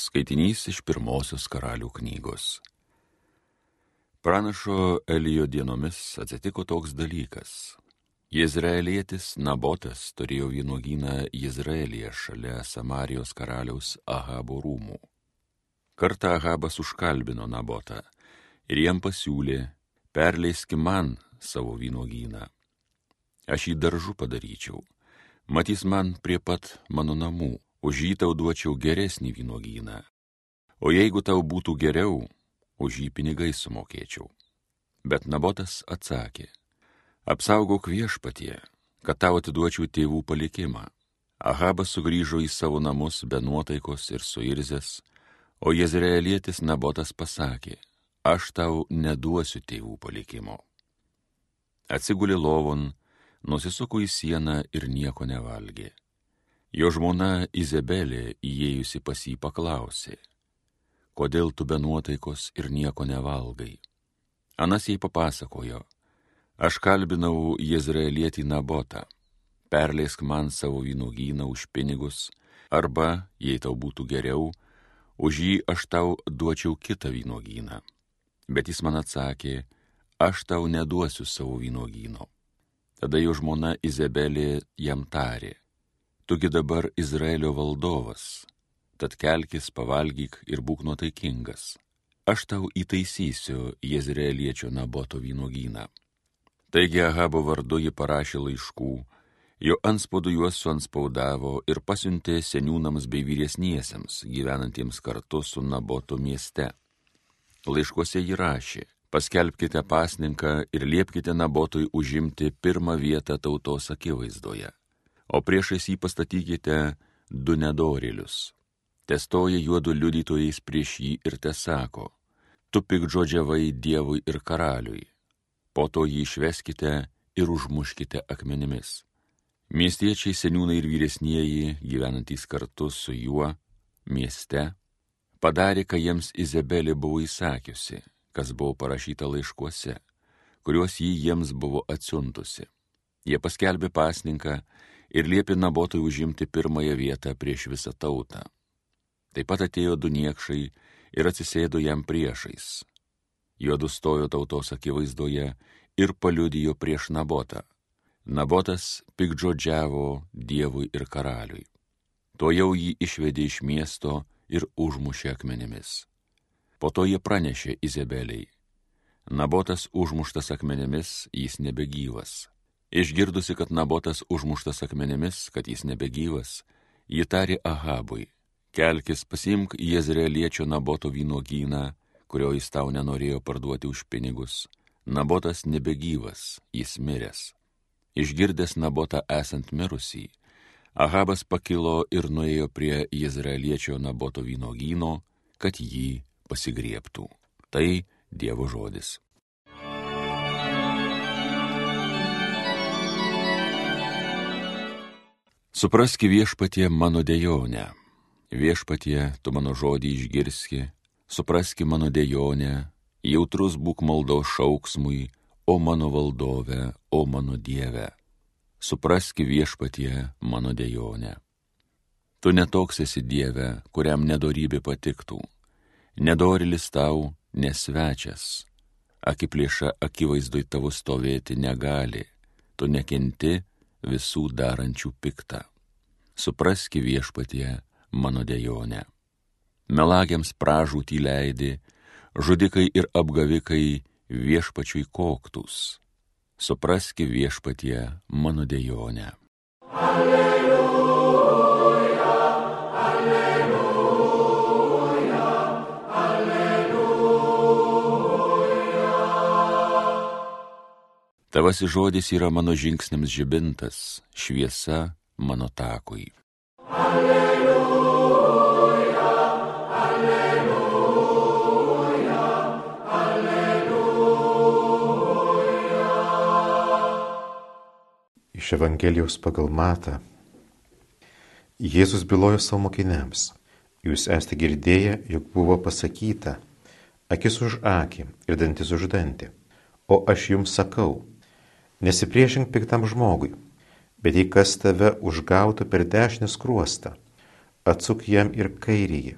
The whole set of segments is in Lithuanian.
Skaitinys iš pirmosios karalių knygos. Pranašo Elijo dienomis atsitiko toks dalykas. Izraelietis Nabotas turėjo vynuogyną Izraelyje šalia Samarijos karaliaus Ahabo rūmų. Kartą Ahabas užkalbino Nabotą ir jam pasiūlė, perleiski man savo vynuogyną. Aš jį daržu padaryčiau, matys man prie pat mano namų už jį tau duočiau geresnį vynogyną. O jeigu tau būtų geriau, už jį pinigai sumokėčiau. Bet Nabotas atsakė, apsaugok viešpatie, kad tau atiduočiau tėvų palikimą. Ahabas sugrįžo į savo namus be nuotaikos ir suirzęs, o Jezreelietis Nabotas pasakė, aš tau neduosiu tėvų palikimo. Atsiguli lovon, nusisuko į sieną ir nieko nevalgė. Jo žmona Izabelė įėjusi pas jį paklausė, kodėl tu be nuotaikos ir nieko nevalgai. Anas jai papasakojo, aš kalbinau Jezraelietį Nabotą, perleisk man savo vynugyną už pinigus, arba, jei tau būtų geriau, už jį aš tau duočiau kitą vynugyną. Bet jis man atsakė, aš tau neduosiu savo vynugyno. Tada jo žmona Izabelė jam tarė, tugi dabar Izraelio valdovas, tad kelkis, pavalgyk ir būk nuotaikingas. Aš tau įtaisysiu Jezreeliečio naboto vynogyną. Taigi Ahabo vardu ji parašė laiškų, jo anspaudų juos suanspaudavo ir pasiuntė seniūnams bei vyresniesiems, gyvenantiems kartu su Naboto mieste. Laiškuose ji rašė, paskelbkite pasninką ir liepkite Nabotui užimti pirmą vietą tautos akivaizdoje o priešais jį pastatykite du nedorėlius. Testoja juodu liudytojais prieš jį ir te sako, tu pikdžodžiavai Dievui ir karaliui, po to jį išveskite ir užmuškite akmenimis. Miestiečiai seniūnai ir vyresnieji, gyvenantys kartu su juo mieste, padarė, ką jiems Izabelė buvo įsakiusi, kas buvo parašyta laiškuose, kuriuos jį jiems buvo atsiuntusi. Jie paskelbė pasninką ir liepė Nabotui užimti pirmąją vietą prieš visą tautą. Taip pat atėjo du niekšai ir atsisėdo jam priešais. Juodu stojo tautos akivaizdoje ir paliudijo prieš Nabotą. Nabotas pikdžodžiavo Dievui ir karaliui. To jau jį išvedė iš miesto ir užmušė akmenimis. Po to jie pranešė Izabeliai. Nabotas užmuštas akmenimis, jis nebegyvas. Išgirdusi, kad Nabotas užmuštas akmenimis, kad jis nebegyvas, ji tarė Ahabui, kelkis pasimk Jezreeliečio Naboto vynogyną, kurio jis tau nenorėjo parduoti už pinigus. Nabotas nebegyvas, jis miręs. Išgirdęs Nabotą esant mirusį, Ahabas pakilo ir nuėjo prie Jezreeliečio Naboto vynogyno, kad jį pasigriebtų. Tai Dievo žodis. Supraski viešpatie mano dejonę, viešpatie tu mano žodį išgirski, supraski mano dejonę, jautrus būk maldo šauksmui, o mano valdove, o mano dieve. Supraski viešpatie mano dejonę. Tu netoks esi dieve, kuriam nedorybė patiktų. Nedorilis tau nesvečias. Akiplėša akivaizdui tavo stovėti negali. Tu nekenti visų darančių piktą supraski viešpatie mano dejonę. Melagiams pražūtį leidi, žudikai ir apgavikai viešpačiui koktus. Supraski viešpatie mano dejonę. Alleluja, alleluja, alleluja. Tavasi žodis yra mano žingsniams žibintas, šviesa mano takui. Alleluja, alleluja, alleluja. Iš Evangelijos pagal Matą. Jėzus bylojo savo mokiniams. Jūs esate girdėję, jog buvo pasakyta, akis už akį ir dantis už dantį. O aš jums sakau, nesipriešink piktam žmogui Bet jei kas tave užgautų per dešinį skruostą, atsuk jam ir kairįjį.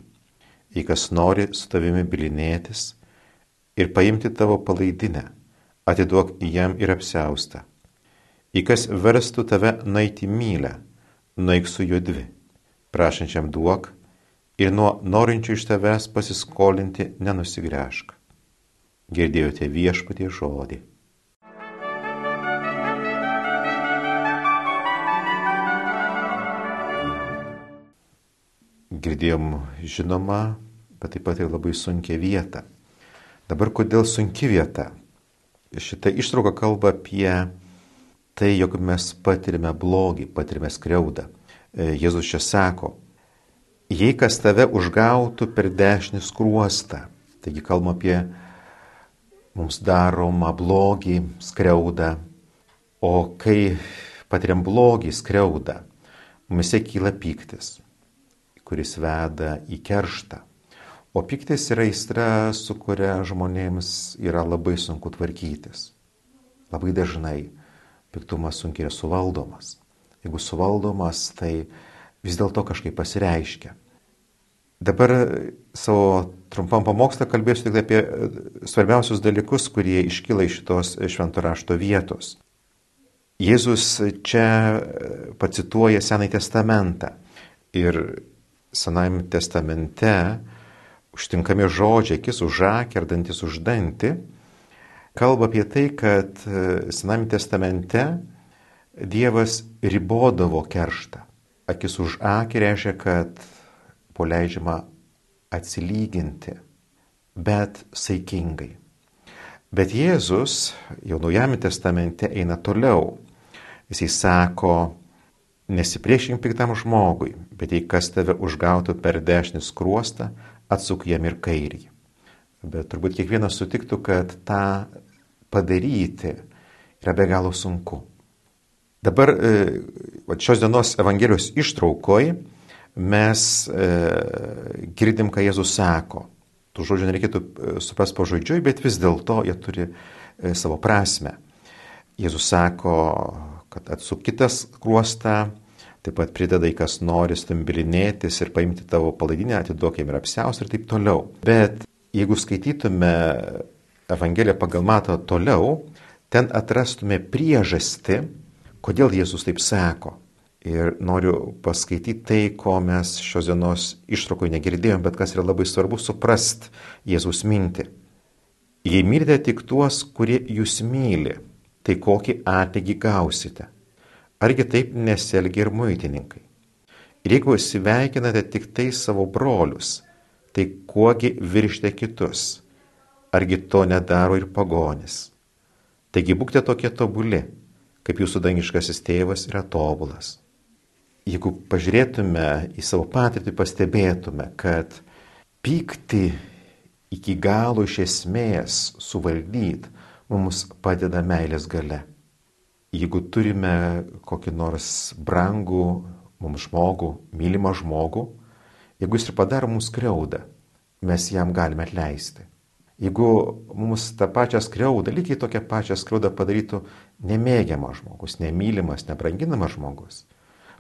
jei kas nori su tavimi bilinėtis ir paimti tavo palaidinę, atiduok jam ir apsiaustą. Jei kas verstų tave naiti mylę, naik su juo dvi, prašančiam duok ir nuo norinčių iš tavęs pasiskolinti nenusigręžk. Girdėjote viešpatie žodį. Girdėjom žinoma, bet taip pat ir labai sunkia vieta. Dabar kodėl sunki vieta? Šitą ištrauką kalba apie tai, jog mes patirime blogį, patirime skriaudą. E, Jėzus čia sako, jei kas tave užgautų per dešinį skruostą, taigi kalbam apie mums daromą blogį, skriaudą, o kai patiriam blogį, skriaudą, mumise kyla pyktis, kuris veda į kerštą. O piktis yra aistra, su kuria žmonėms yra labai sunku tvarkytis. Labai dažnai piktumas sunkiai yra suvaldomas. Jeigu suvaldomas, tai vis dėlto kažkaip pasireiškia. Dabar savo trumpam pamokslą kalbėsiu tik apie svarbiausius dalykus, kurie iškyla iš šitos švento rašto vietos. Jėzus čia pacituoja Senąjį testamentą ir Senajame testamente užtinkami žodžiai, akis už akį ar dantis už dantį, kalba apie tai, kad Sename testamente Dievas ribodavo kerštą. Akis už akį reiškia, kad poleidžiama atsilyginti, bet saikingai. Bet Jėzus jau Naujame testamente eina toliau. Jisai sako, nesipriešink piktam žmogui, bet jei kas tave užgautų per dešinį skruostą, atsuk jam ir kairį. Bet turbūt kiekvienas sutiktų, kad tą padaryti yra be galo sunku. Dabar e, šios dienos Evangelijos ištraukoj mes e, girdim, ką Jėzus sako. Tų žodžių nereikėtų e, suprasti po žodžiui, bet vis dėlto jie turi savo prasme. Jėzus sako, kad atsukitas kruostą, taip pat prideda į kas nori stambilinėtis ir paimti tavo palaidinę, atiduok jam ir apsiaus ir taip toliau. Bet jeigu skaitytume Evangeliją pagal matą toliau, ten atrastume priežastį, kodėl Jėzus taip sako. Ir noriu paskaityti tai, ko mes šios dienos ištraukoje negirdėjom, bet kas yra labai svarbu suprast Jėzus mintį. Jei mylite tik tuos, kurie jūs myli, tai kokį atlygį gausite? Argi taip nesielgia ir muitininkai? Ir jeigu sveikinate tik tai savo brolius, tai kuogi viršite kitus? Argi to nedaro ir pagonis? Taigi būkite tokie tobuli, kaip jūsų dangiškasis tėvas yra tobulas. Jeigu pažiūrėtume į savo patirtį, pastebėtume, kad pykti iki galo iš esmės suvaldyti mums padeda meilės gale. Jeigu turime kokį nors brangų mums žmogų, mylimą žmogų, jeigu jis ir padaro mums skriaudą, mes jam galime atleisti. Jeigu mums tą pačią skriaudą, lygiai tokią pačią skriaudą padarytų nemėgiamas žmogus, nemylimas, nebranginamas žmogus,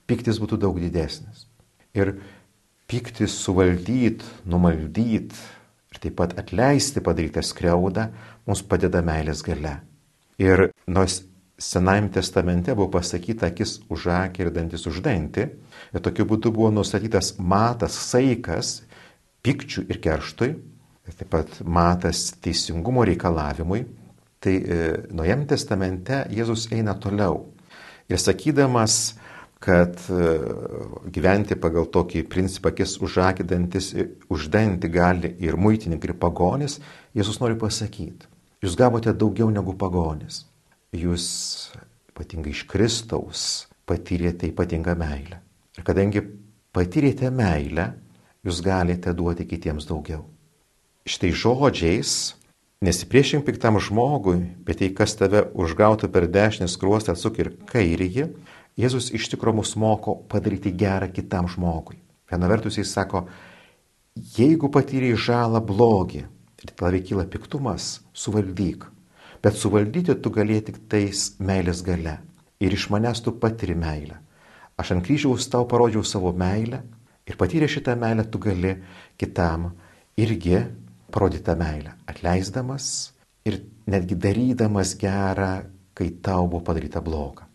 piktis būtų daug didesnis. Ir piktis suvaldyti, numaldyti ir taip pat atleisti padarytą skriaudą mums padeda meilės gale. Ir nors Senajame testamente buvo pasakyta akis už akį ir dantis už dantį, ir tokiu būdu buvo nustatytas matas, saikas pikčių ir kerštui, taip pat matas teisingumo reikalavimui, tai e, Naujame testamente Jėzus eina toliau. Ir sakydamas, kad e, gyventi pagal tokį principą, akis užakidantis, uždantį gali ir muitininkai, ir pagonis, Jėzus nori pasakyti, jūs gavote daugiau negu pagonis. Jūs ypatingai iš Kristaus patyrėte ypatingą meilę. Ir kadangi patyrėte meilę, jūs galite duoti kitiems daugiau šitai žodžiais nesipriešink piktam žmogui, bet jei kas tave užgautų per dešinį skruostą, atsuk ir kairįjį, Jėzus iš tikrųjų mus moko padaryti gerą kitam žmogui. Viena vertus jis sako, jeigu patyrėjai žalą blogį ir tavai kyla piktumas, suvaldyk. Bet suvaldyti tu galėjai tik tais meilės gale. Ir iš manęs tu patiri meilę. Aš ant kryžiaus tau parodžiau savo meilę ir patyrę šitą meilę tu gali kitam irgi parodyti tą meilę, atleisdamas ir netgi darydamas gerą, kai tau buvo padaryta bloga.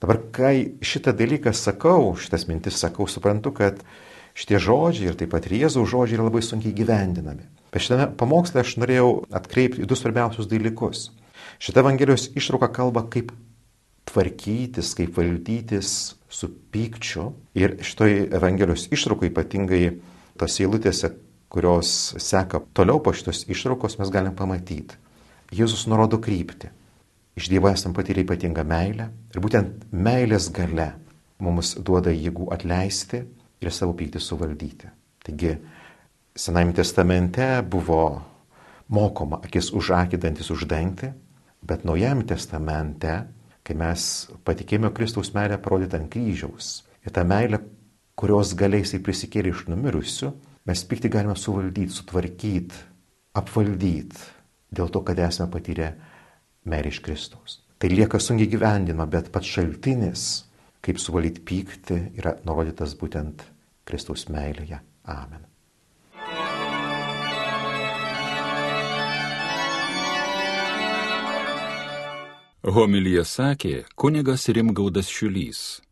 Dabar, kai šitą dalyką sakau, šitas mintis sakau, suprantu, kad šitie žodžiai ir taip pat Jėzaus žodžiai yra labai sunkiai gyvendinami. Bet šitame pamoksle aš norėjau atkreipti du svarbiausius dalykus. Šitą Evangelijos ištrauką kalba, kaip tvarkytis, kaip valdytis su pykčiu. Ir šitoj Evangelijos ištraukai ypatingai tos eilutėse, kurios seka toliau po šitos ištraukos, mes galim pamatyti. Jėzus nurodo kryptį. Iš Dievo esam patyrę ypatingą meilę ir būtent meilės gale mums duoda jėgų atleisti ir savo pyktį suvaldyti. Taigi, Senajame testamente buvo mokoma akis už akį, dantis už dantį, bet Naujajame testamente, kai mes patikėjome Kristaus meilę parodyti ant kryžiaus ir tą meilę, kurios galiai prisikėlė iš numirusių, mes pyktį galime suvaldyti, sutvarkyti, apvaldyti dėl to, kad esame patyrę meilę iš Kristaus. Tai lieka sunkiai gyvendinama, bet pats šaltinis, kaip suvaldyti pyktį, yra nurodytas būtent Kristaus meilėje. Amen. Homilyje sakė kunigas Rimgaudas Šiulys.